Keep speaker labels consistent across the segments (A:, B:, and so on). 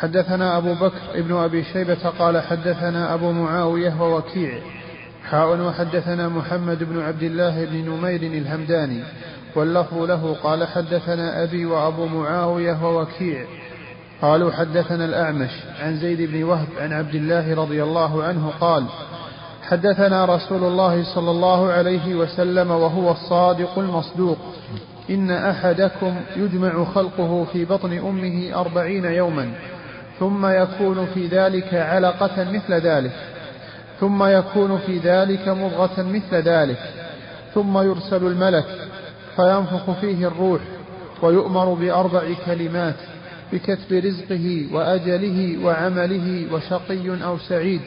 A: حدثنا أبو بكر ابن أبي شيبة قال حدثنا أبو معاوية ووكيع. حاء وحدثنا محمد بن عبد الله بن نمير الهمداني. واللفظ له قال حدثنا أبي وأبو معاوية ووكيع. قالوا حدثنا الأعمش عن زيد بن وهب عن عبد الله رضي الله عنه قال حدثنا رسول الله صلى الله عليه وسلم وهو الصادق المصدوق. إن أحدكم يجمع خلقه في بطن أمه أربعين يوما. ثم يكون في ذلك علقة مثل ذلك. ثم يكون في ذلك مضغة مثل ذلك. ثم يرسل الملك فينفخ فيه الروح ويؤمر بأربع كلمات بكتب رزقه وأجله وعمله وشقي أو سعيد.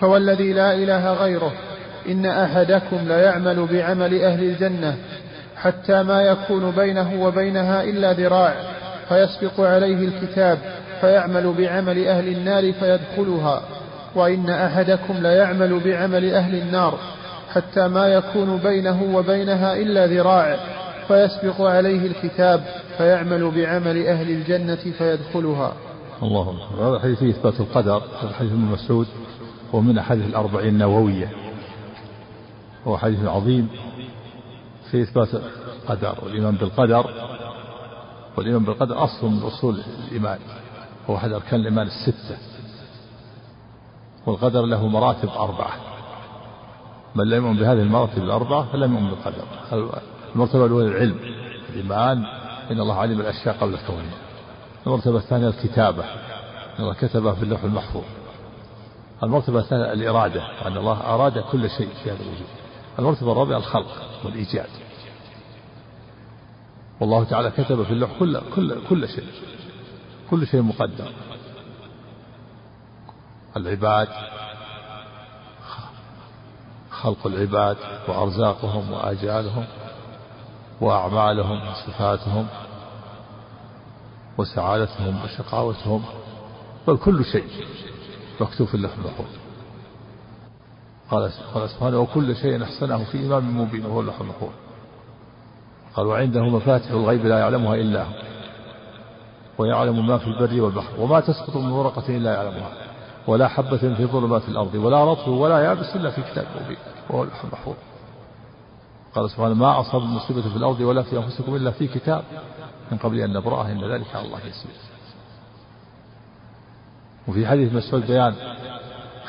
A: فوالذي لا إله غيره. إن أحدكم ليعمل بعمل أهل الجنة حتى ما يكون بينه وبينها إلا ذراع فيسبق عليه الكتاب. فيعمل بعمل أهل النار فيدخلها وإن أحدكم ليعمل بعمل أهل النار حتى ما يكون بينه وبينها إلا ذراع فيسبق عليه الكتاب فيعمل بعمل أهل الجنة فيدخلها.
B: الله أكبر. هذا حديث فيه إثبات القدر هذا حديث ابن مسعود هو من أحاديث الأربعين النووية. هو حديث عظيم في إثبات القدر والإيمان بالقدر والإيمان بالقدر أصل من أصول الإيمان. هو أحد أركان الإيمان الستة. والقدر له مراتب أربعة. من لا يؤمن بهذه المراتب الأربعة فلا يؤمن بالقدر. المرتبة الأولى العلم الإيمان إن الله علم الأشياء قبل كونها المرتبة الثانية الكتابة إن الله كتبها في اللوح المحفوظ. المرتبة الثانية الإرادة أن الله أراد كل شيء في هذا الوجود. المرتبة الرابعة الخلق والإيجاد. والله تعالى كتب في اللوح كل كل كل شيء. كل شيء مقدر. العباد خلق العباد وأرزاقهم وآجالهم وأعمالهم وصفاتهم وسعادتهم وشقاوتهم بل كل شيء مكتوب في اللوح المحفوظ قال قال سبحانه وكل شيء أحسنه في إمام مبين وهو اللوح المحفوظ قال وعنده مفاتح الغيب لا يعلمها إلا هو. ويعلم ما في البر والبحر وما تسقط من ورقة إلا يعلمها ولا حبة في ظلمات الأرض ولا رطب ولا يابس إلا في كتاب مبين وهو اللوح المحفوظ. قال سبحانه ما أصاب مصيبة في الأرض ولا في أنفسكم إلا في كتاب من قبل أن نبرأها إن ذلك على الله يسير. وفي حديث مسعود بيان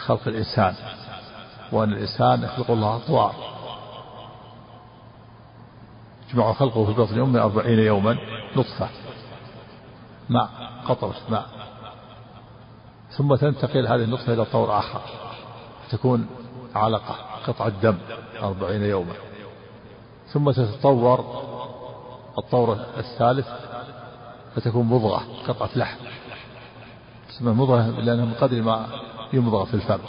B: خلق الإنسان وأن الإنسان يخلق الله أطوار. يجمع خلقه في بطن أمه أربعين يوما نطفة. ماء قطرة ماء. ثم تنتقل هذه النطفة إلى طور آخر. تكون علقة قطعة دم أربعين يوما. ثم تتطور الطور الثالث فتكون مضغة قطعة لحم. تسمى مضغة لأنها من قدر ما يمضغ في الفم.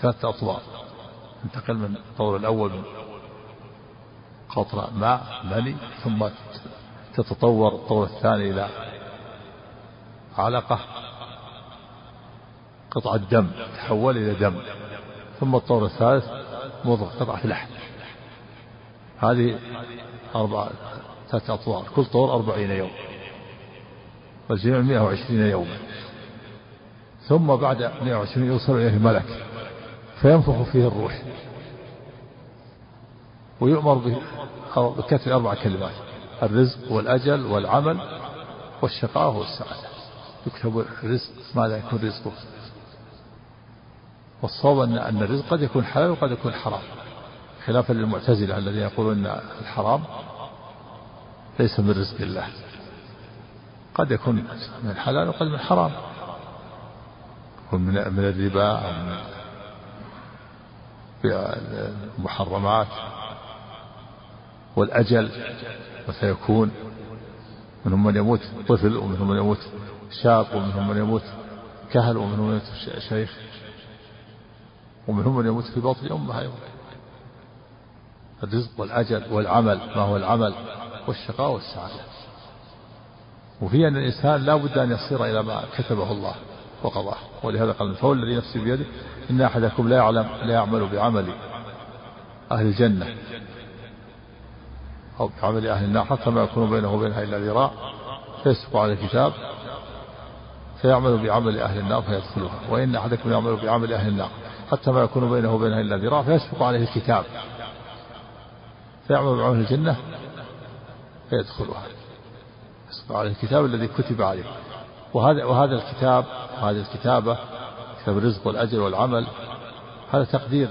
B: ثلاثة أطوار. انتقل من الطور الأول من قطرة ماء مني ثم تتطور الطور الثاني إلى علقة قطعة دم تحول إلى دم ثم الطور الثالث مضغ قطعة لحم. هذه أربعة ثلاثة أطوار كل طور أربعين يوم والجميع مئة وعشرين يوما ثم بعد مئة وعشرين يوصل إليه ملك فينفخ فيه الروح ويؤمر بكتب أربع كلمات الرزق والأجل والعمل والشقاء والسعادة. يكتب الرزق ماذا يكون رزقه؟ والصواب أن أن الرزق قد يكون حلال وقد يكون حرام. خلافا للمعتزلة الذين يقولون أن الحرام ليس من رزق الله. قد يكون من حلال وقد من حرام. ومن من الربا أو من المحرمات والأجل وسيكون منهم من يموت طفل ومنهم من يموت. شاب ومنهم من يموت كهل ومنهم من يموت شيخ ومنهم من يموت في بطن أمه أيضا الرزق والأجل والعمل ما هو العمل؟ والشقاء والسعادة. وفي أن الإنسان لا بد أن يصير إلى ما كتبه الله وقضاه. ولهذا قال فهو الذي نفسي بيده إن أحدكم لا يعلم لا يعمل بعمل أهل الجنة أو بعمل أهل النار حتى ما يكون بينه وبينها إلا ذراع. فيسبق على الكتاب فيعمل بعمل أهل النار فيدخلها وإن أحدكم يعمل بعمل أهل النار حتى ما يكون بينه وبينها إلا ذراع فيسبق عليه الكتاب. فيعمل بعمل الجنة فيدخلها يسبق عليه الكتاب الذي كتب عليه. وهذا وهذا الكتاب هذه الكتابة كتاب الرزق والأجر والعمل هذا تقدير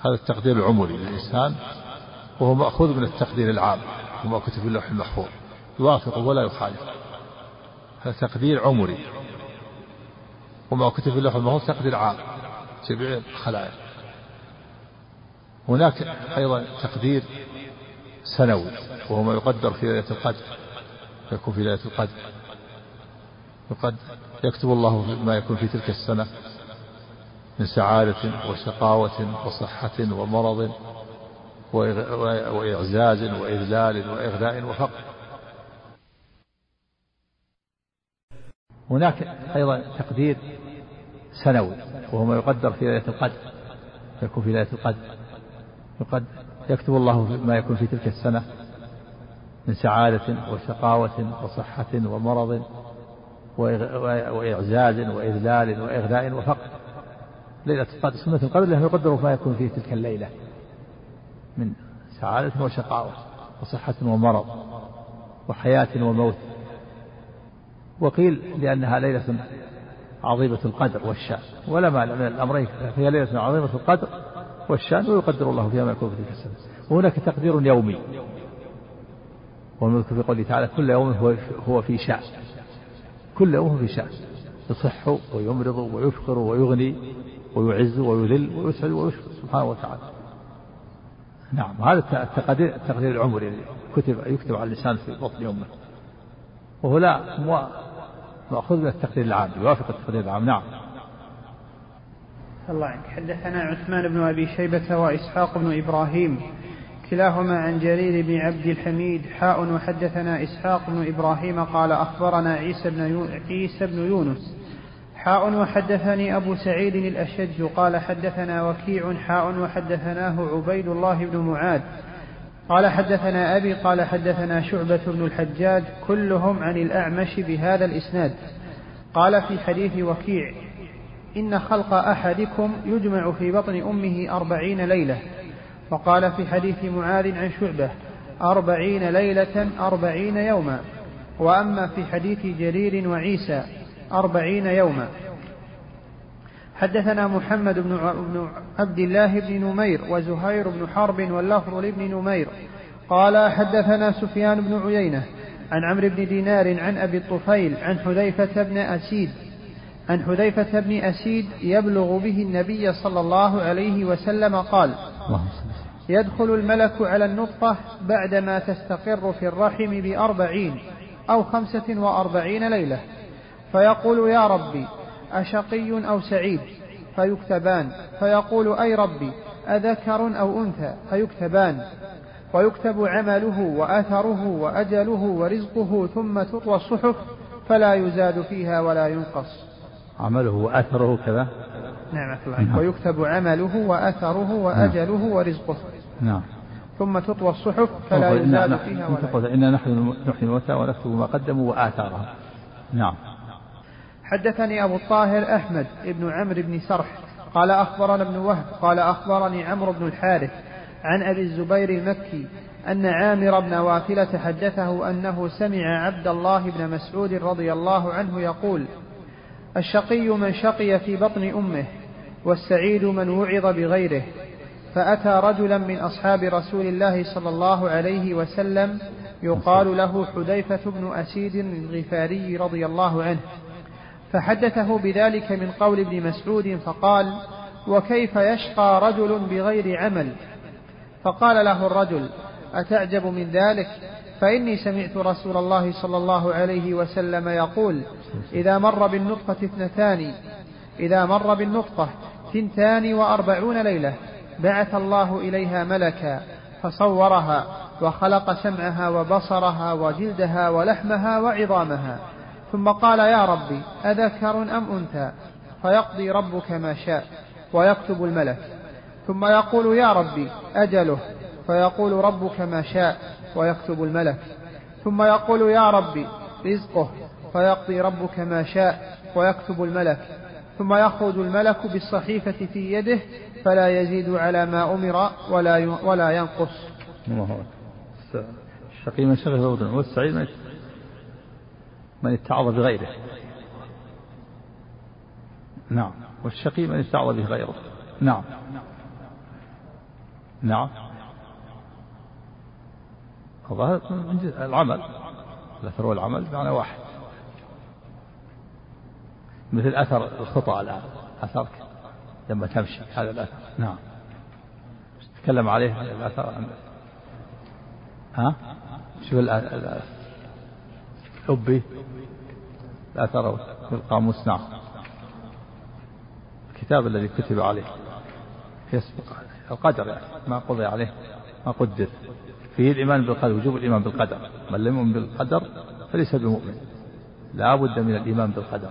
B: هذا التقدير العمري للإنسان وهو مأخوذ من التقدير العام وما كتب في اللوح المحفوظ يوافق ولا يخالف. هذا تقدير عمري. وما كتب في اللوح المحفوظ تقدير عام. جميع الخلائق هناك أيضا تقدير سنوي وهو ما يقدر في ليلة القدر. يكون في ليلة القدر. يقد يكتب الله ما يكون في تلك السنة من سعادة وشقاوة وصحة ومرض وإعزاز وإذلال وإغناء وفقر. هناك أيضا تقدير سنوي وهو ما يقدر في ليلة القدر يكون في ليلة القدر. يكتب الله ما يكون في تلك السنة من سعادة وشقاوة وصحة ومرض وإعزاز وإذلال وإغناء وفقر. ليلة القدر سنة القدر لأنه يقدر ما يكون في تلك الليلة من سعادة وشقاوة وصحة ومرض وحياة وموت. وقيل لأنها ليلة عظيمة القدر والشأن ولا مانع من الأمرين فهي ليلة عظيمة القدر والشأن ويقدر الله فيها ما يكون في تلك السنة وهناك تقدير يومي والملك في قوله تعالى كل يوم هو هو في شأن. كل يوم هو في شأن يصح ويمرض ويفقر ويغني ويعز ويذل ويسعد ويشكر سبحانه وتعالى. نعم هذا التقدير التقدير العمري كتب يكتب على الإنسان في بطن وهو لا مأخوذ من التقدير العام يوافق التقدير العام نعم.
A: الله عنك حدثنا عثمان بن أبي شيبة وإسحاق بن إبراهيم. كلاهما عن جرير بن عبد الحميد حاء وحدثنا إسحاق بن إبراهيم قال أخبرنا عيسى بن, عيسى بن يونس. حاء وحدثني أبو سعيد الأشج قال حدثنا وكيع حاء وحدثناه عبيد الله بن معاذ. قال حدثنا أبي قال حدثنا شعبة بن الحجاج كلهم عن الأعمش بهذا الإسناد. قال في حديث وكيع إن خلق أحدكم يجمع في بطن أمه أربعين ليلة. وقال في حديث معاذ عن شعبة أربعين ليلة أربعين يوما. وأما في حديث جرير وعيسى أربعين يوما. حدثنا محمد بن عبد الله بن نمير وزهير بن حرب واللفظ لابن نمير. قال حدثنا سفيان بن عيينة عن عمرو بن دينار عن أبي الطفيل عن حذيفة بن أسيد عن حذيفة بن أسيد يبلغ به النبي صلى الله عليه وسلم قال يدخل الملك على النطفة بعدما تستقر في الرحم بأربعين أو خمسة وأربعين ليلة. فيقول يا ربي أشقي أو سعيد؟ فيكتبان. فيقول أي ربي أذكر أو أنثى؟ فيكتبان. ويكتب عمله وأثره وأجله ورزقه ثم تطوى الصحف فلا يزاد فيها ولا ينقص.
B: عمله وأثره كذا؟
A: نعم, نعم. ويكتب عمله وأثره وأجله نعم. ورزقه.
B: نعم.
A: ثم تطوى الصحف فلا يزاد فيها ولا
B: ينقص. إنا نحن نحيي الموتى ونكتب ما قدموا وآثارهم. نعم.
A: حدثني أبو الطاهر أحمد بن عمرو بن سرح قال أخبرنا ابن وهب قال أخبرني عمرو بن الحارث عن أبي الزبير المكي أن عامر بن واثلة حدثه أنه سمع عبد الله بن مسعود رضي الله عنه يقول الشقي من شقي في بطن أمه والسعيد من وعظ بغيره فأتى رجلا من أصحاب رسول الله صلى الله عليه وسلم يقال له حذيفة بن أسيد الغفاري رضي الله عنه. فحدثه بذلك من قول ابن مسعود فقال وكيف يشقى رجل بغير عمل؟ فقال له الرجل أتعجب من ذلك؟ فإني سمعت رسول الله صلى الله عليه وسلم يقول إذا مر بالنطفة اثنتان إذا مر بالنطفة ثنتان وأربعون ليلة بعث الله إليها ملكا فصورها وخلق سمعها وبصرها وجلدها ولحمها وعظامها ثم قال يا ربي أذكر أم أنثى؟ فيقضي ربك ما شاء ويكتب الملك. ثم يقول يا ربي أجله؟ فيقول ربك ما شاء ويكتب الملك. ثم يقول يا ربي رزقه؟ فيقضي ربك ما شاء ويكتب الملك. ثم يخرج الملك بالصحيفة في يده فلا يزيد على ما أمر ولا ولا ينقص. الله
B: الشقي من شغل والسعيد من من اتعظ بغيره. نعم. والشقي من اتعظ به غيره. نعم. نعم. العمل. الأثر والعمل بمعنى واحد. مثل أثر الخطى الآن. أثرك لما تمشي. هذا الأثر. نعم. تكلم عليه الأثر. ها؟ شوف الأبي الأثر في القاموس نعم الكتاب الذي كتب عليه. يسبق القدر يعني. ما قضي عليه. ما قدر. فيه الإيمان بالقدر. وجوب الإيمان بالقدر. من لم يؤمن بالقدر فليس بمؤمن. لا بد من الإيمان بالقدر.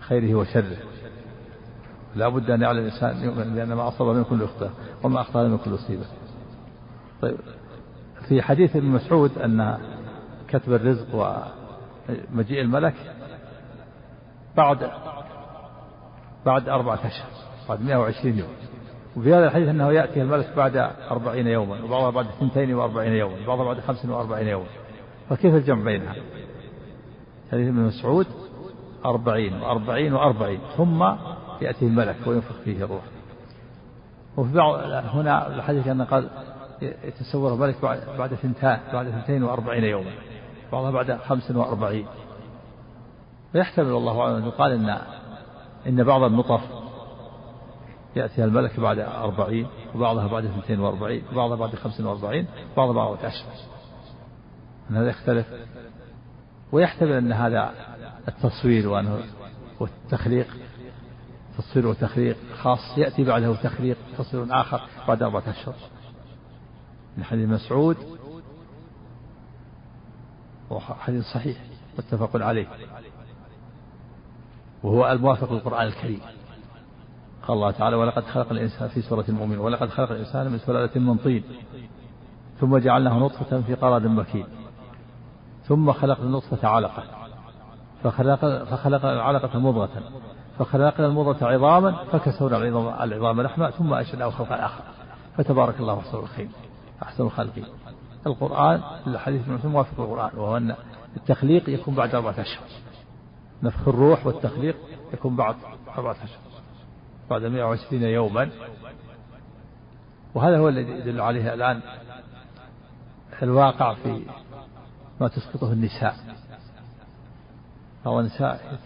B: خيره وشره. لا بد أن يعلم الإنسان يؤمن. بأن ما أصاب من كل يخطئ وما أخطأ كل يصيبه طيب. في حديث ابن مسعود أن كتب الرزق ومجيء الملك بعد بعد أربعة أشهر بعد 120 يوم. وفي هذا الحديث أنه يأتي الملك بعد أربعين يوما وبعضها بعد اثنتين وأربعين يوما وبعضها بعد خمس وأربعين يوما. فكيف الجمع بينها؟ حديث ابن مسعود أربعين وأربعين وأربعين. ثم يأتي الملك وينفخ فيه الروح. وفي بعض هنا الحديث أنه قال يتصور الملك بعد ثنتان بعد اثنتين وأربعين يوما. بعضها بعد خمس وأربعين. ويحتمل الله أعلم أن يقال إن إن بعض النطف يأتيها الملك بعد أربعين وبعضها بعد اثنتين وأربعين وبعضها بعد خمس وأربعين وبعضها بعد عشر. أن هذا يختلف. ويحتمل أن هذا التصوير وأنه والتخليق تصوير وتخليق خاص يأتي بعده تخليق تصوير آخر بعد أربعة أشهر. من حديث مسعود وحديث صحيح متفق عليه. وهو الموافق للقرآن الكريم. قال الله تعالى ولقد خلق الإنسان في سورة المؤمن ولقد خلق الإنسان من سلالة من طين ثم جعلناه نطفة في قرار مكين ثم خلق النطفة علقة فخلق فخلق العلقة مضغة فخلقنا المضغة عظاما فكسونا العظام العظام لحما ثم أنشأناه خلقا آخر. فتبارك الله أحسن الخير. أحسن الخالقين. القرآن الحديث موافق القرآن وهو أن التخليق يكون بعد أربعة أشهر. نفخ الروح والتخليق يكون بعد أربعة أشهر بعد 120 يوما. وهذا هو الذي يدل عليه الآن الواقع في ما تسقطه النساء. بعض النساء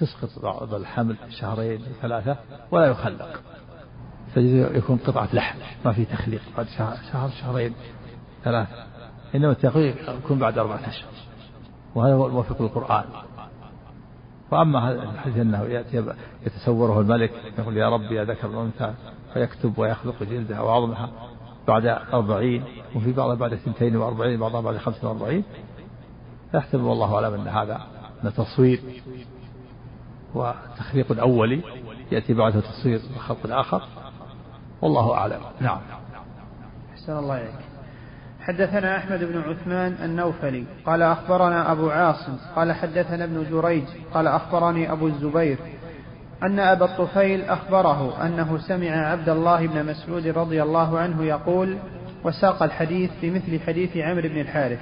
B: تسقط بعض الحمل شهرين ثلاثة ولا يخلق يكون قطعة لحم ما في تخليق بعد شهر شهرين. ثلاثة إنما التخليق يكون بعد أربعة أشهر. وهذا هو الموافق للقرآن. وأما الحديث أنه يأتي يتصوره الملك يقول يا ربي يا ذكر الأنثى فيكتب ويخلق جلدها وعظمها بعد أربعين وفي بعضها بعد اثنتين وأربعين بعضها بعد خمسة وأربعين. يحتمل والله أعلم أن هذا أن تصوير وتخليق أولي يأتي بعده تصوير خلق آخر والله أعلم. نعم.
A: أحسن الله إليك. حدثنا أحمد بن عثمان النوفلي قال أخبرنا أبو عاصم قال حدثنا ابن جريج قال أخبرني أبو الزبير أن أبا الطفيل أخبره أنه سمع عبد الله بن مسعود رضي الله عنه يقول وساق الحديث بمثل حديث عمرو بن الحارث.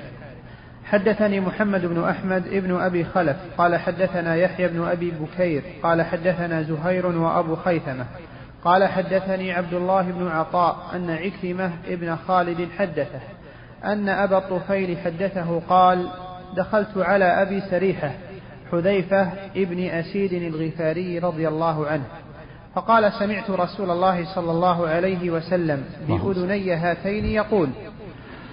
A: حدثني محمد بن أحمد ابن أبي خلف قال حدثنا يحيى بن أبي بكير قال حدثنا زهير وأبو خيثمة. قال حدثني عبد الله بن عطاء أن عكرمة ابن خالد حدثه. أن أبا الطفيل حدثه قال دخلت على أبي سريحة حذيفة ابن أسيد الغفاري رضي الله عنه فقال سمعت رسول الله صلى الله عليه وسلم بأذني هاتين يقول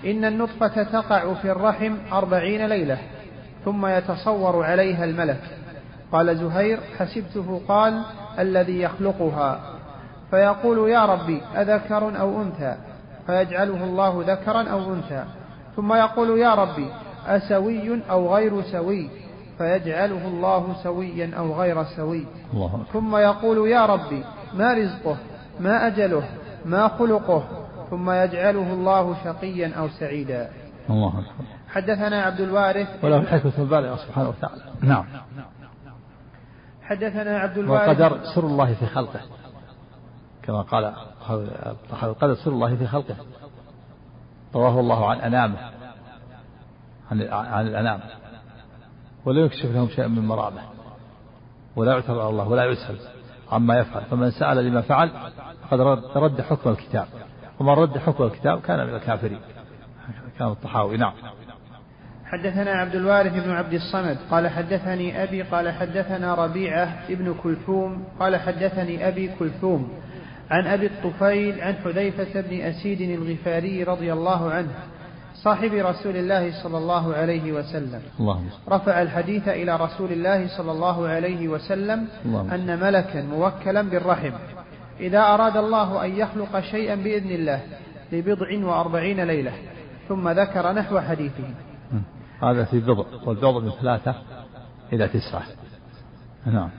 A: إن النطفة تقع في الرحم أربعين ليلة ثم يتصور عليها الملك. قال زهير حسبته قال الذي يخلقها. فيقول يا ربي أذكر أو أنثى؟ فيجعله الله ذكرا أو أنثى. ثم يقول يا ربي أسوي أو غير سوي؟ فيجعله الله سويا أو غير سوي. الله ثم يقول يا ربي ما رزقه ما أجله ما خلقه؟ ثم يجعله الله شقيا أو سعيدا. الله حدثنا عبد الوارث.
B: وله الحكمة البالغة سبحانه وتعالى. نعم.
A: حدثنا عبد الوارث.
B: والقدر سر الله في خلقه كما قال القدر سر الله في خلقه. رواه الله عن أنامه. عن عن الأنام. ولا يكشف لهم شيئا من مرامه. ولا يعترض على الله ولا يسأل عما يفعل. فمن سأل لما فعل فقد رد حكم الكتاب. ومن رد حكم الكتاب كان من الكافرين. كان الطحاوي. نعم.
A: حدثنا عبد الوارث بن عبد الصمد. قال حدثني أبي قال حدثنا ربيعة ابن كلثوم قال حدثني أبي كلثوم. عن أبي الطفيل عن حذيفة بن أسيد الغفاري رضي الله عنه صاحب رسول الله صلى الله عليه وسلم.
B: اللهم
A: رفع الحديث إلى رسول الله صلى الله عليه وسلم
B: اللهم
A: أن ملكا موكلا بالرحم. إذا أراد الله أن يخلق شيئا بإذن الله لبضع وأربعين ليلة ثم ذكر نحو حديثه.
B: هذا في بضع والبضع من ثلاثة إلى تسعة. نعم.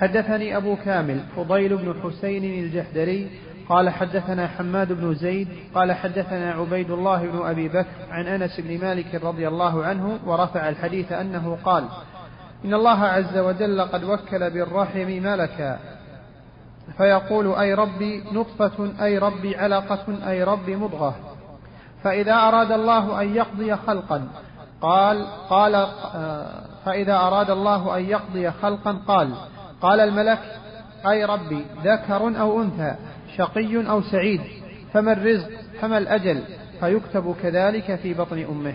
A: حدثني أبو كامل فضيل بن حسين الجحدري قال حدثنا حماد بن زيد قال حدثنا عبيد الله بن أبي بكر عن أنس بن مالك رضي الله عنه ورفع الحديث أنه قال إن الله عز وجل قد وكل بالرحم ملكا فيقول أي ربي نطفة أي ربي علقة أي ربي مضغة. فإذا أراد الله أن يقضي خلقا قال قال فإذا أراد الله أن يقضي خلقا قال قال الملك أي ربي ذكر أو أنثى شقي أو سعيد فما الرزق فما الأجل فيكتب كذلك في بطن أمه.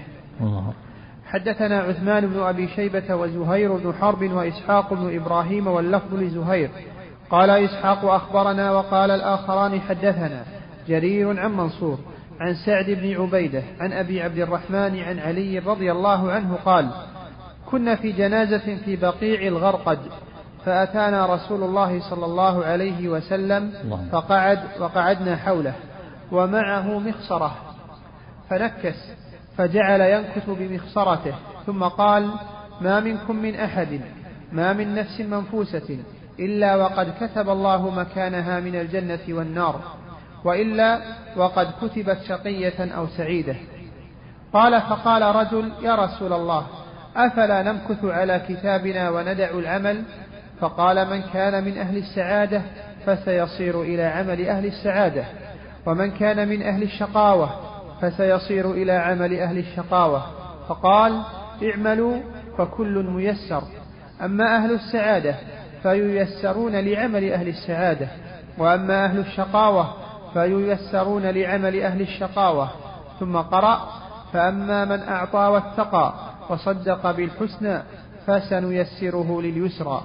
A: حدثنا عثمان بن أبي شيبة وزهير بن حرب وإسحاق بن إبراهيم واللفظ لزهير. قال إسحاق أخبرنا وقال الآخران حدثنا جرير عن منصور عن سعد بن عبيدة عن أبي عبد الرحمن عن علي رضي الله عنه قال كنا في جنازة في بقيع الغرقد فأتانا رسول الله صلى الله عليه وسلم. فقعد وقعدنا حوله ومعه مخصرة فنكس فجعل ينكث بمخصرته ثم قال ما منكم من أحد ما من نفس منفوسة إلا وقد كتب الله مكانها من الجنة والنار وإلا وقد كتبت شقية أو سعيدة قال فقال رجل يا رسول الله أفلا نمكث على كتابنا وندع العمل فقال من كان من أهل السعادة فسيصير إلى عمل أهل السعادة ومن كان من أهل الشقاوة فسيصير إلى عمل أهل الشقاوة. فقال اعملوا فكل ميسر أما أهل السعادة فييسرون لعمل أهل السعادة وأما أهل الشقاوة فييسرون لعمل أهل الشقاوة. ثم قرأ فأما من أعطى واتقى وصدق بالحسنى فسنيسره لليسرى.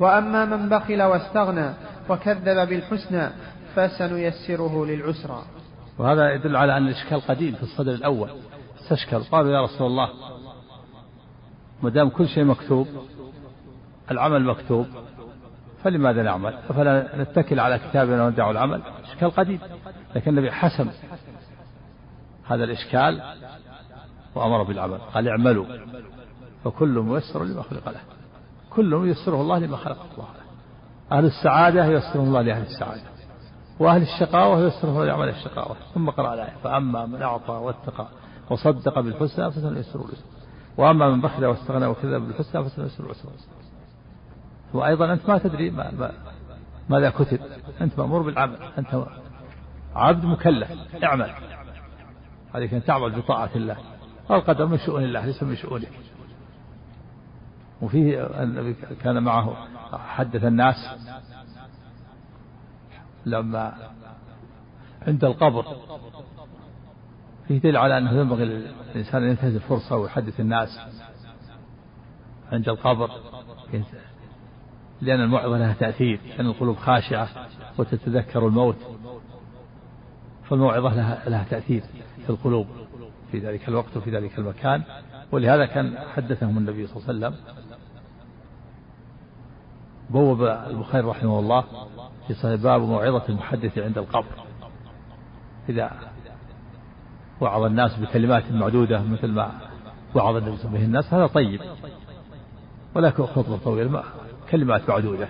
A: وأما من بخل واستغنى وكذب بالحسنى فسنيسره للعسرى.
B: وهذا يدل على أن الإشكال قديم في الصدر الأول. استشكل. قالوا يا رسول الله ما دام كل شيء مكتوب العمل مكتوب فلماذا نعمل؟ أفلا نتكل على كتابنا وندع العمل؟ إشكال قديم. لكن النبي حسم هذا الإشكال وأمر بالعمل. قال اعملوا فكل ميسر لما خلق له. كل يسره الله لما خلق الله له أهل السعادة يسرهم الله لأهل السعادة. وأهل الشقاوة يسره لعمل الشقاوة. ثم قرأ الآية. فأما من أعطى واتقى وصدق بالحسنى فسنيسره اليسرى وأما من بخل واستغنى وكذب بالحسنى فسنيسره اليسرى وأيضا أنت ما تدري ما ما ماذا كتب. أنت مأمور بالعمل. أنت عبد مكلف. اعمل. عليك أن تعمل بطاعة الله. والقدر من شؤون الله. ليس من شؤونك. وفيه كان معه حدث الناس لما عند القبر. فيه دليل على أنه ينبغي للإنسان أن ينتهز الفرصة ويحدث الناس عند القبر لأن الموعظة لها تأثير لأن القلوب خاشعة وتتذكر الموت. فالموعظة لها, لها تأثير في القلوب في ذلك الوقت وفي ذلك المكان. ولهذا كان حدثهم النبي صلى الله عليه وسلم بوب البخاري رحمه الله في صحيح باب موعظة المحدث عند القبر. إذا وعظ الناس بكلمات معدودة مثل ما وعظ النبي وسلم الناس هذا طيب. ولكن خطبة طويلة كلمات معدودة.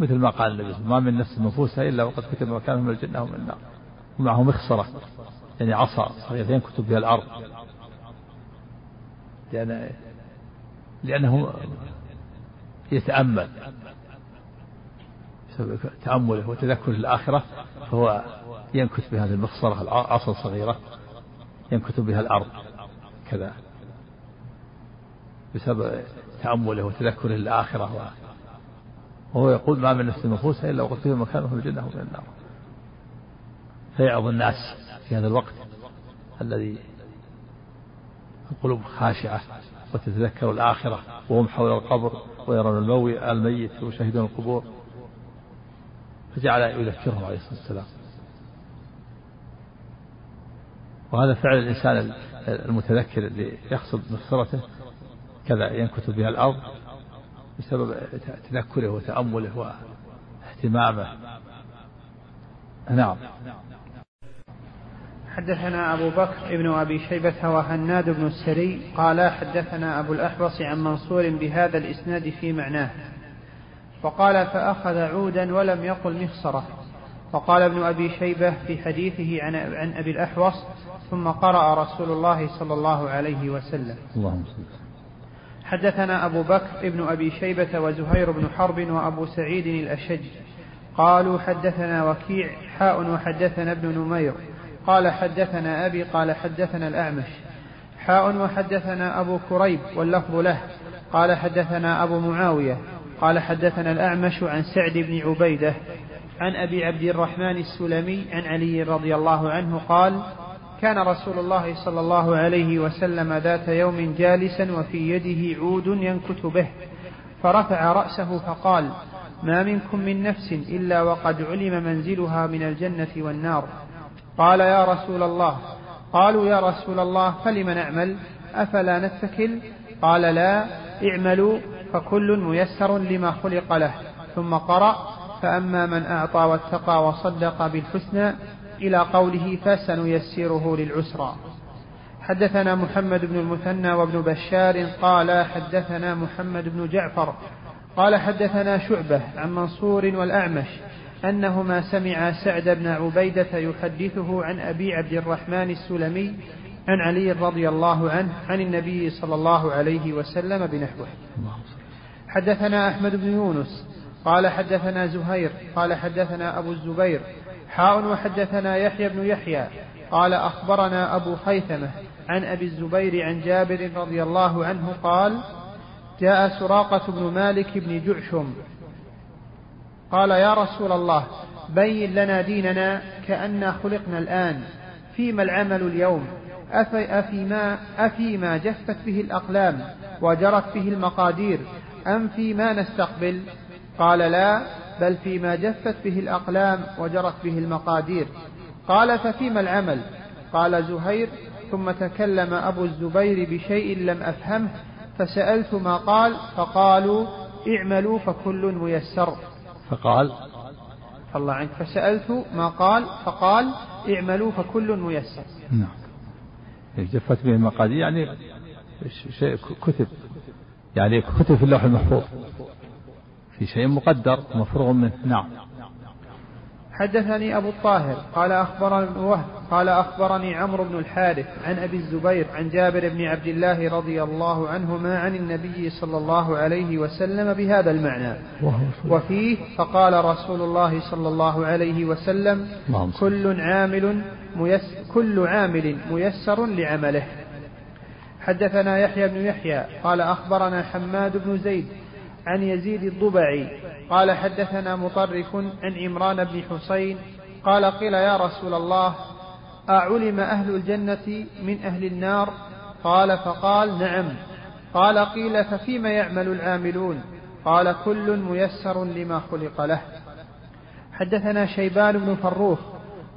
B: مثل ما قال النبي ما من نفس منفوسة إلا وقد كتب مكانه من الجنة ومن النار. ومعه مخصرة يعني عصا صغيرة ينكت بها الأرض. لأن لأنه يتأمل. تأمله وتذكر الآخرة فهو ينكت بهذه المخصرة العصا الصغيرة ينكت بها الأرض. كذا. بسبب تأمله وتذكره الآخرة وهو يقول ما من نفس نفوسها إلا وقد فيه مكانه في الجنة وفي النار. فيعظ الناس في هذا الوقت الذي القلوب خاشعة. وتتذكر الآخرة وهم حول القبر ويرون الميت ويشاهدون القبور. فجعل يذكرهم عليه الصلاة والسلام. وهذا فعل الإنسان المتذكر اللي يقصد مغفرته كذا ينكت بها الأرض بسبب تذكره وتأمله واهتمامه. نعم.
A: حدثنا أبو بكر ابن أبي شيبة وهناد بن السري قال حدثنا أبو الأحوص عن منصور بهذا الإسناد في معناه. وقال فأخذ عودا ولم يقل مخصرة. وقال ابن أبي شيبة في حديثه عن, عن أبي الأحوص ثم قرأ رسول الله صلى الله عليه وسلم.
B: اللهم
A: حدثنا أبو بكر ابن أبي شيبة وزهير بن حرب وأبو سعيد الأشج. قالوا حدثنا وكيع حاء وحدثنا ابن نمير. قال حدثنا أبي قال حدثنا الأعمش. حاء وحدثنا أبو كريب واللفظ له. قال حدثنا أبو معاوية. قال حدثنا الأعمش عن سعد بن عبيدة. عن أبي عبد الرحمن السلمي عن علي رضي الله عنه قال كان رسول الله صلى الله عليه وسلم ذات يوم جالسا وفي يده عود ينكت به. فرفع رأسه فقال ما منكم من نفس إلا وقد علم منزلها من الجنة والنار. قال يا رسول الله. قالوا يا رسول الله فلم نعمل؟ أفلا نتكل؟ قال لا اعملوا فكل ميسر لما خلق له. ثم قرأ فأما من أعطى واتقى وصدق بالحسنى إلى قوله فسنيسره للعسرى. حدثنا محمد بن المثنى وابن بشار قال حدثنا محمد بن جعفر قال حدثنا شعبة عن منصور والأعمش أنهما سمعا سعد بن عبيدة يحدثه عن أبي عبد الرحمن السلمي عن علي رضي الله عنه عن النبي صلى الله عليه وسلم بنحوه. حدثنا أحمد بن يونس قال حدثنا زهير قال حدثنا أبو الزبير حاء وحدثنا يحيى بن يحيى قال أخبرنا أبو خيثمة عن أبي الزبير عن جابر رضي الله عنه قال جاء سراقة بن مالك بن جعشم قال يا رسول الله بين لنا ديننا كأنا خلقنا الآن. فيما العمل اليوم؟ أفيما, أفيما جفت به الأقلام وجرت به المقادير. أم فيما نستقبل؟ قال لا بل فيما جفت به الأقلام وجرت به المقادير. قال ففيما العمل؟ قال زهير. ثم تكلم أبو الزبير بشيء لم أفهمه فسألت ما قال فقالوا اعملوا فكل ميسر.
B: فقال
A: الله عنك فسألت ما قال فقال اعملوا فكل ميسر.
B: نعم. جفت به المقادير يعني شيء كتب. يعني كتب في اللوح المحفوظ. في شيء مقدر مفروغ منه. نعم.
A: حدثني أبو الطاهر قال أخبرني ابن وهب قال أخبرني عمرو بن الحارث عن أبي الزبير عن جابر بن عبد الله رضي الله عنهما عن النبي صلى الله عليه وسلم بهذا المعنى. وفيه فقال رسول الله صلى الله عليه وسلم كل عامل ميس كل عامل ميسر لعمله. حدثنا يحيى بن يحيى قال أخبرنا حماد بن زيد عن يزيد الضبعي. قال حدثنا مطرف عن عمران بن حسين. قال قيل يا رسول الله أعلم أهل الجنة من أهل النار؟ قال فقال نعم. قال قيل ففيما يعمل العاملون؟ قال كل ميسر لما خلق له. حدثنا شيبان بن فروخ.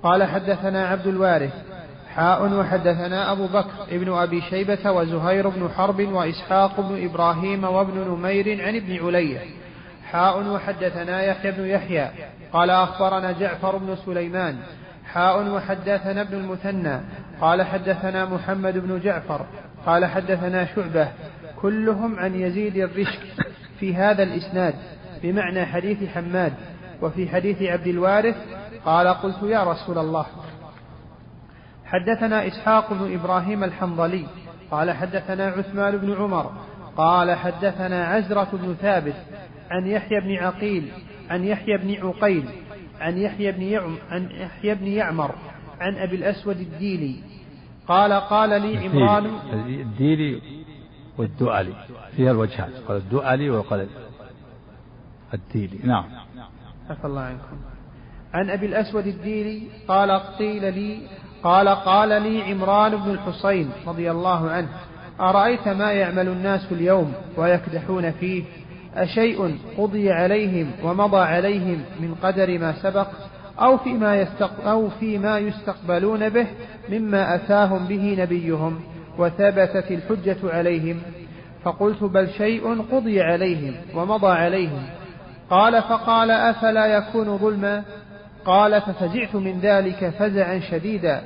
A: قال حدثنا عبد الوارث. حاء وحدثنا أبو بكر ابن أبي شيبة وزهير بن حرب وإسحاق بن إبراهيم وابن نمير عن ابن علية. حاء وحدثنا يحيى بن يحيى. قال أخبرنا جعفر بن سليمان. حاء وحدثنا ابن المثنى. قال حدثنا محمد بن جعفر. قال حدثنا شعبة. كلهم عن يزيد الرشك في هذا الإسناد بمعنى حديث حماد. وفي حديث عبد الوارث قال قلت يا رسول الله. حدثنا إسحاق بن إبراهيم الحنظلي قال حدثنا عثمان بن عمر قال حدثنا عزرة بن ثابت عن يحيى بن عقيل عن يحيى بن عقيل عن يحيى بن يعم عن يحيى بن يعمر عن أبي الأسود الديلي قال قال لي عمران
B: الديلي والدؤلي فيها الوجهات قال الدؤلي وقال الديلي نعم.
A: عفى الله عنكم. عن أبي الأسود الديلي قال قيل لي قال قال لي عمران بن الحصين رضي الله عنه أرأيت ما يعمل الناس اليوم ويكدحون فيه؟ أشيء قضي عليهم ومضى عليهم من قدر ما سبق أو فيما, يستق أو فيما يستقبلون به مما أتاهم به نبيهم وثبتت الحجة عليهم. فقلت بل شيء قضي عليهم ومضى عليهم. قال فقال أفلا يكون ظلما؟ قال ففزعت من ذلك فزعا شديدا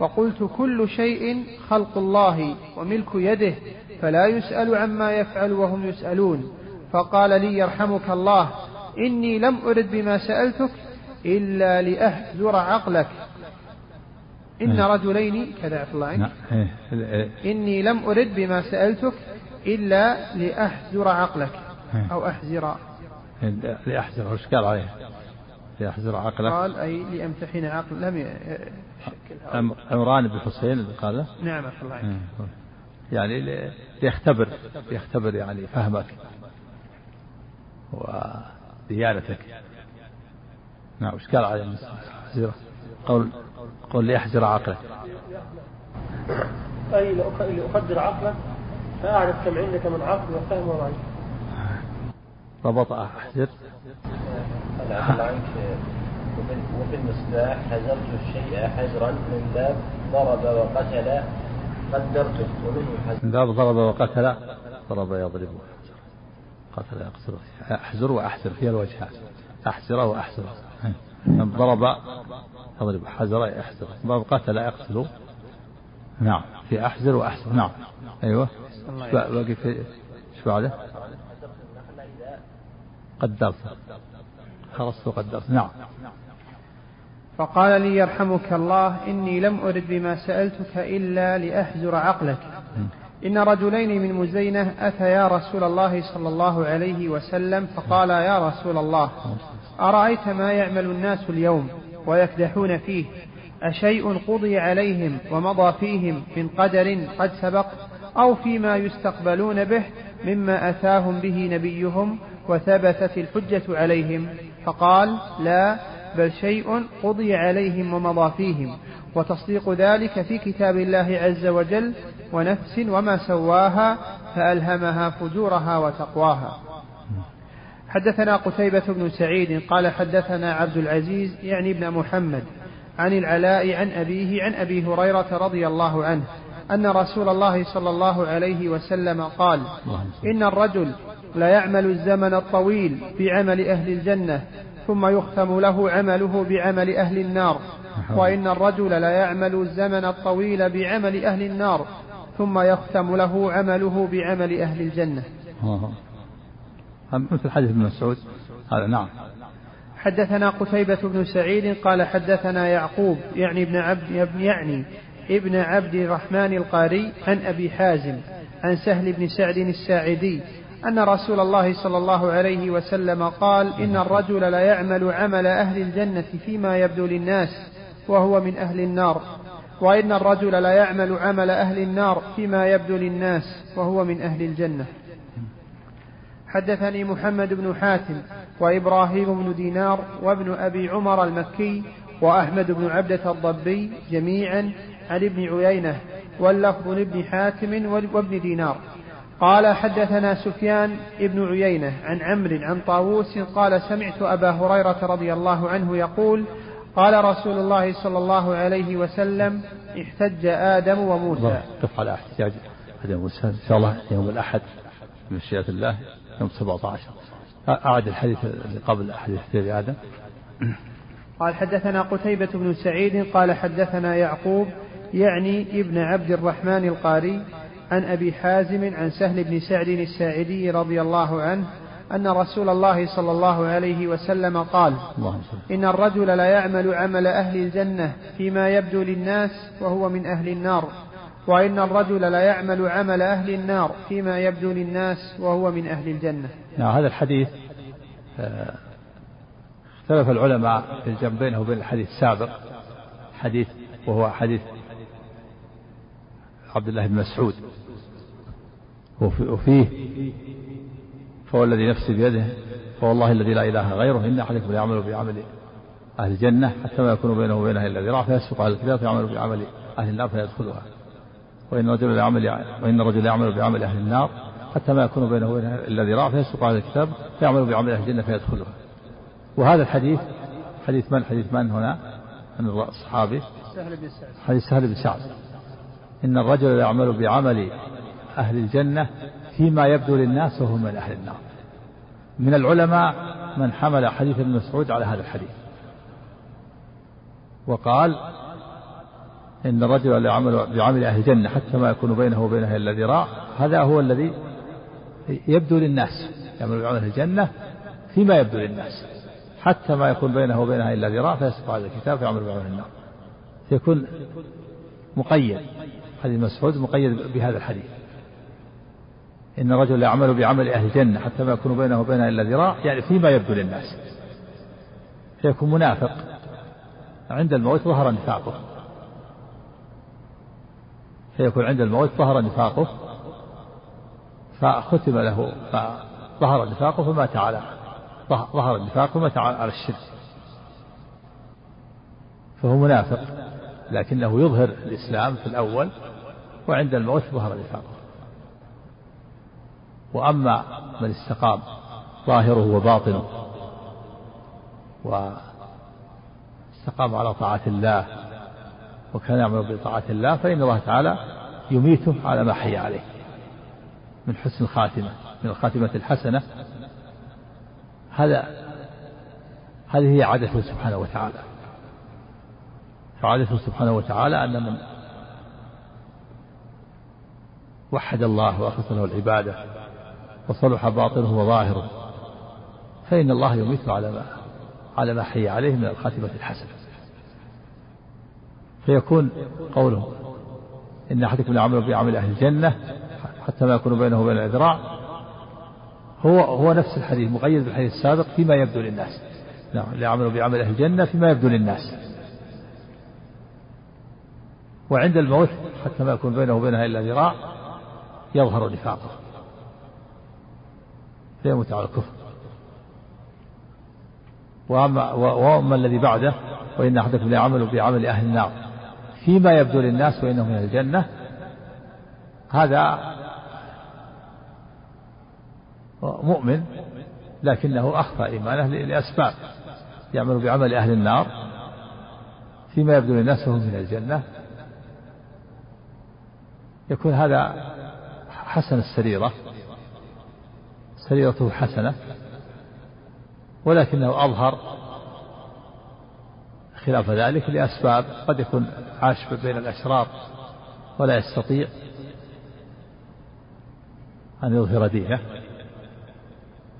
A: وقلت كل شيء خلق الله وملك يده فلا يسأل عما يفعل وهم يسألون. فقال لي يرحمك الله إني لم أرد بما سألتك إلا لأهزر عقلك. إن رجلين كذا الله عنك. نعم. إني لم أرد بما سألتك إلا لأحزر عقلك. أو أحزر.
B: لأحزر وش قال عليه؟ لأحزر عقلك
A: قال أي لأمتحن عقل لم
B: يشكل عمران بن حسين اللي قال.
A: نعم الله عنك
B: يعني ليختبر ليختبر يعني فهمك وديانتك نعم وش قال عليه؟ قول قول ليحزر عقله.
C: أي لأقدر عقلك فأعرف كم عندك من عقل وفهم ومعنى
B: ربط أحزر
D: عنك وفي المصباح حزرت الشيء حزرا من باب ضرب وقتل قدرته ومنه حزر من
B: باب ضرب وقتل ضرب يضرب قتل يقتل أحزر وأحزر فيها الوجهات أحزر وأحزر ضرب يضرب حزر يحزر باب قتل يقتل. نعم. في أحزر وأحزر نعم. أيوه. باقي في إيش بعده؟ قدرت خلصت وقدرت. نعم.
A: فقال لي يرحمك الله إني لم أرد بما سألتك إلا لأحزر عقلك. إن رجلين من مزينة أتيا رسول الله صلى الله عليه وسلم؟ فقالا يا رسول الله أرأيت ما يعمل الناس اليوم ويكدحون فيه؟ أشيء قضي عليهم ومضى فيهم من قدر قد سبق؟ أو فيما يستقبلون به مما أتاهم به نبيهم وثبتت الحجة عليهم؟ فقال لا بل شيء قضي عليهم ومضى فيهم. وتصديق ذلك في كتاب الله عز وجل ونفس وما سواها فألهمها فجورها وتقواها. حدثنا قتيبة بن سعيد قال حدثنا عبد العزيز يعني ابن محمد عن العلاء عن أبيه عن أبي هريرة رضي الله عنه أن رسول الله صلى الله عليه وسلم قال إن الرجل لا يعمل الزمن الطويل بعمل أهل الجنة ثم يختم له عمله بعمل أهل النار. وإن الرجل لا يعمل الزمن الطويل بعمل أهل النار ثم يختم له عمله بعمل أهل الجنة.
B: مثل حديث ابن مسعود. هذا نعم.
A: حدثنا قتيبة بن سعيد قال حدثنا يعقوب يعني ابن عبد يعني ابن عبد الرحمن القاري عن أبي حازم عن سهل بن سعد الساعدي أن رسول الله صلى الله عليه وسلم قال إن الرجل لا يعمل عمل أهل الجنة فيما يبدو للناس وهو من أهل النار وإن الرجل لا يعمل عمل أهل النار فيما يبدو للناس وهو من أهل الجنة. حدثني محمد بن حاتم وإبراهيم بن دينار وابن أبي عمر المكي وأحمد بن عبدة الضبي جميعا عن ابن عيينة واللفظ لابن حاتم وابن دينار. قال حدثنا سفيان ابن عيينة عن عمرو عن طاووس قال سمعت أبا هريرة رضي الله عنه يقول قال رسول الله صلى الله عليه وسلم احتج آدم وموسى.
B: قف على احتجاج آدم وموسى إن شاء الله يوم الأحد بمشيئة الله يوم 17 أعد الحديث اللي قبل حديث آدم.
A: قال حدثنا قتيبة بن سعيد قال حدثنا يعقوب يعني ابن عبد الرحمن القاري عن أبي حازم عن سهل بن سعد الساعدي رضي الله عنه أن رسول الله صلى الله عليه وسلم قال إن الرجل لا يعمل عمل أهل الجنة فيما يبدو للناس وهو من أهل النار وإن الرجل لا يعمل عمل أهل النار فيما يبدو للناس وهو من أهل الجنة.
B: نعم هذا الحديث آه، اختلف العلماء في الجمع بينه وبين الحديث السابق. حديث وهو حديث عبد الله بن مسعود. وفيه فهو الذي نفسي بيده فوالله الذي لا إله غيره. إن أحدكم يعمل بعمل أهل الجنة حتى ما يكون بينه وبينها إلا ذراع فيسبق على الكتاب فيعمل بعمل أهل النار فيدخلها. وإن الرجل يعمل وإن الرجل يعمل بعمل أهل النار حتى ما يكون بينه وبينها إلا ذراع فيسبق على الكتاب فيعمل بعمل أهل الجنة فيدخلها. وهذا الحديث حديث من؟ حديث من هنا؟ عن الصحابي؟
A: سهل بن سعد.
B: حديث سهل بن سعد. إن الرجل يعمل بعمل أهل الجنة فيما يبدو للناس وهو من أهل النار. من العلماء من حمل حديث ابن مسعود على هذا الحديث. وقال إن الرجل يعمل بعمل أهل الجنة حتى ما يكون بينه وبينها إلا ذراع هذا هو الذي يبدو للناس. يعمل بعمل أهل الجنة فيما يبدو للناس. حتى ما يكون بينه وبينها إلا ذراع فيسبق هذا الكتاب فيعمل بعمل النار. يكون مقيد. حديث مسعود مقيد بهذا الحديث. إن الرجل يعمل بعمل أهل الجنة حتى ما يكون بينه وبينها إلا ذراع يعني فيما يبدو للناس. فيكون منافق. عند الموت ظهر نفاقه. فيكون عند الموت ظهر نفاقه فختم له فظهر نفاقه فمات على ظهر النفاق فمات على الشرك. فهو منافق لكنه يظهر الإسلام في الأول. وعند الموت ظهر نفاقه وأما من استقام ظاهره وباطنه واستقام على طاعة الله وكان يعمل بطاعة الله فإن الله تعالى يميته على ما حي عليه من حسن الخاتمة من الخاتمة الحسنة. هذا هذه هي عادته سبحانه وتعالى. فعادته سبحانه وتعالى أن من وحد الله وأخلص له العبادة وصلح باطنه وظاهره فإن الله يميت على ما على ما حي عليه من الخاتمة الحسنة. فيكون قوله إن أحدكم يعمل بعمل أهل الجنة حتى ما يكون بينه وبين الأذراع هو هو نفس الحديث مقيد بالحديث السابق فيما يبدو للناس. نعم يعمل بعمل أهل الجنة فيما يبدو للناس. وعند الموت حتى ما يكون بينه وبينها إلا ذراع يظهر نفاقه. فيموت على الكفر. وأما, وأما الذي بعده وإن أحدكم ليعمل بعمل أهل النار. فيما يبدو للناس وإنه من الجنة هذا مؤمن لكنه أخفى إيمانه لأسباب. يعمل بعمل أهل النار فيما يبدو للناس وهو من الجنة. يكون هذا حسن السريرة سريرته حسنة. ولكنه أظهر خلاف ذلك لأسباب قد يكون عاش بين الأشرار ولا يستطيع أن يظهر دينه.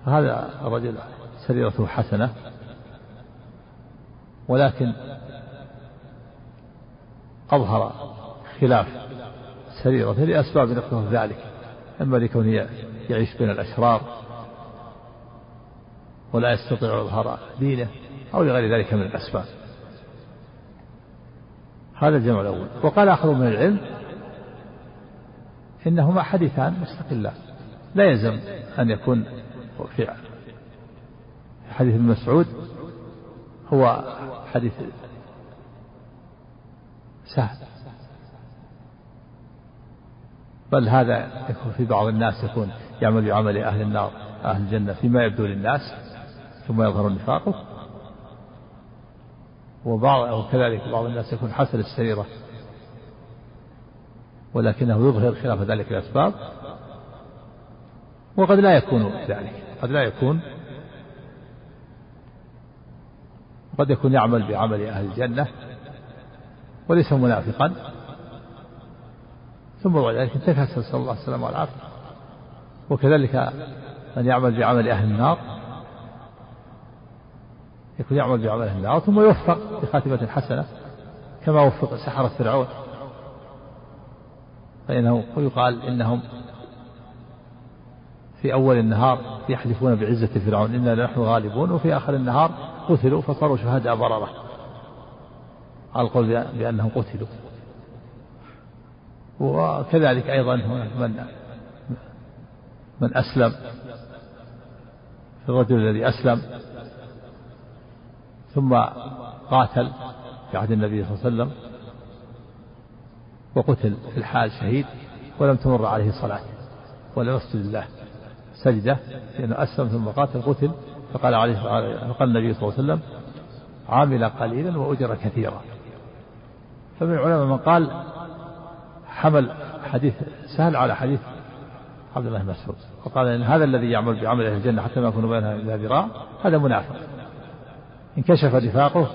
B: هذا الرجل سريرته حسنة. ولكن أظهر خلاف سريرته لأسباب يقتضي ذلك. إما لكونه يعيش بين الأشرار ولا يستطيع إظهار دينه أو لغير ذلك من الأسباب. هذا الجمع الأول. وقال آخر من العلم إنهما حديثان مستقلان. لا يلزم أن يكون في حديث ابن مسعود هو حديث سهل. بل هذا يكون في بعض الناس يكون يعمل بعمل أهل النار أهل الجنة فيما يبدو للناس ثم يظهر نفاقه. وبعض وكذلك بعض الناس يكون حسن السريرة ولكنه يظهر خلاف ذلك الأسباب. وقد لا يكون ذلك قد لا يكون. قد يكون يعمل بعمل أهل الجنة وليس منافقا. ثم بعد ذلك انتكس نسأل الله السلامة والعافية. وكذلك من يعمل بعمل أهل النار يكون يعمل بعمل أهل النار ثم يوفق بخاتمة حسنة كما وفق سحرة فرعون. فإنه ويقال إنهم في أول النهار يحلفون بعزة فرعون إنا لنحن غالبون وفي آخر النهار قتلوا فصاروا شهداء بررة على القول بأنهم قتلوا. وكذلك أيضا من من أسلم. الرجل الذي أسلم ثم قاتل في عهد النبي صلى الله عليه وسلم وقتل في الحال شهيد ولم تمر عليه صلاة ولم يسجد الله سجدة لأنه أسلم ثم قاتل قتل فقال عليه فقال النبي صلى الله عليه وسلم عامل قليلا وأجر كثيرا. فمن العلماء من قال حمل حديث سهل على حديث عبد الله بن مسعود. وقال إن هذا الذي يعمل بعمل أهل الجنة حتى ما يكون بينها إلا ذراع هذا منافق. انكشف نفاقه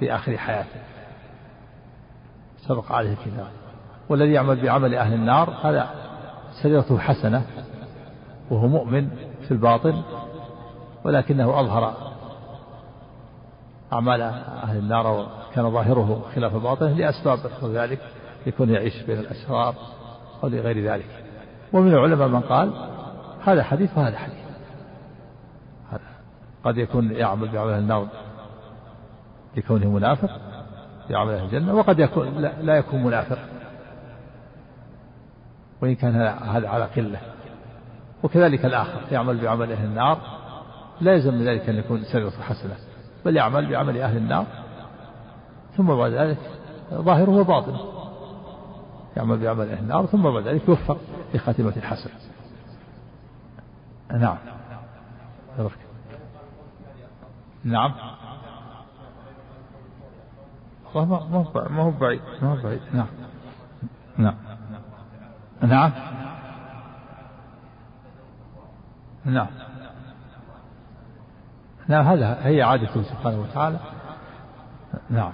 B: في آخر حياته. سبق عليه الكتاب. والذي يعمل بعمل أهل النار هذا سجرته حسنة وهو مؤمن في الباطن ولكنه أظهر أعمال أهل النار وكان ظاهره خلاف باطنه لأسباب ذلك. يكون يعيش بين الأشرار أو لغير ذلك. ومن العلماء من قال هذا حديث وهذا حديث. هذا قد يكون يعمل بعمل النار لكونه منافق أهل الجنة وقد يكون لا, لا يكون منافق. وإن كان هذا على قلة. وكذلك الآخر يعمل بعمل أهل النار لا يلزم من ذلك أن يكون سيرته حسنة بل يعمل بعمل أهل النار ثم بعد ذلك ظاهره وباطنه يعمل بعمل أهل النار ثم بعد ذلك يوفق لخاتمة حسنة نعم. نعم. ما هو ما هو بعيد ما هو بعيد. نعم. نعم. نعم. نعم. نعم هذا هي عادته سبحانه وتعالى. نعم.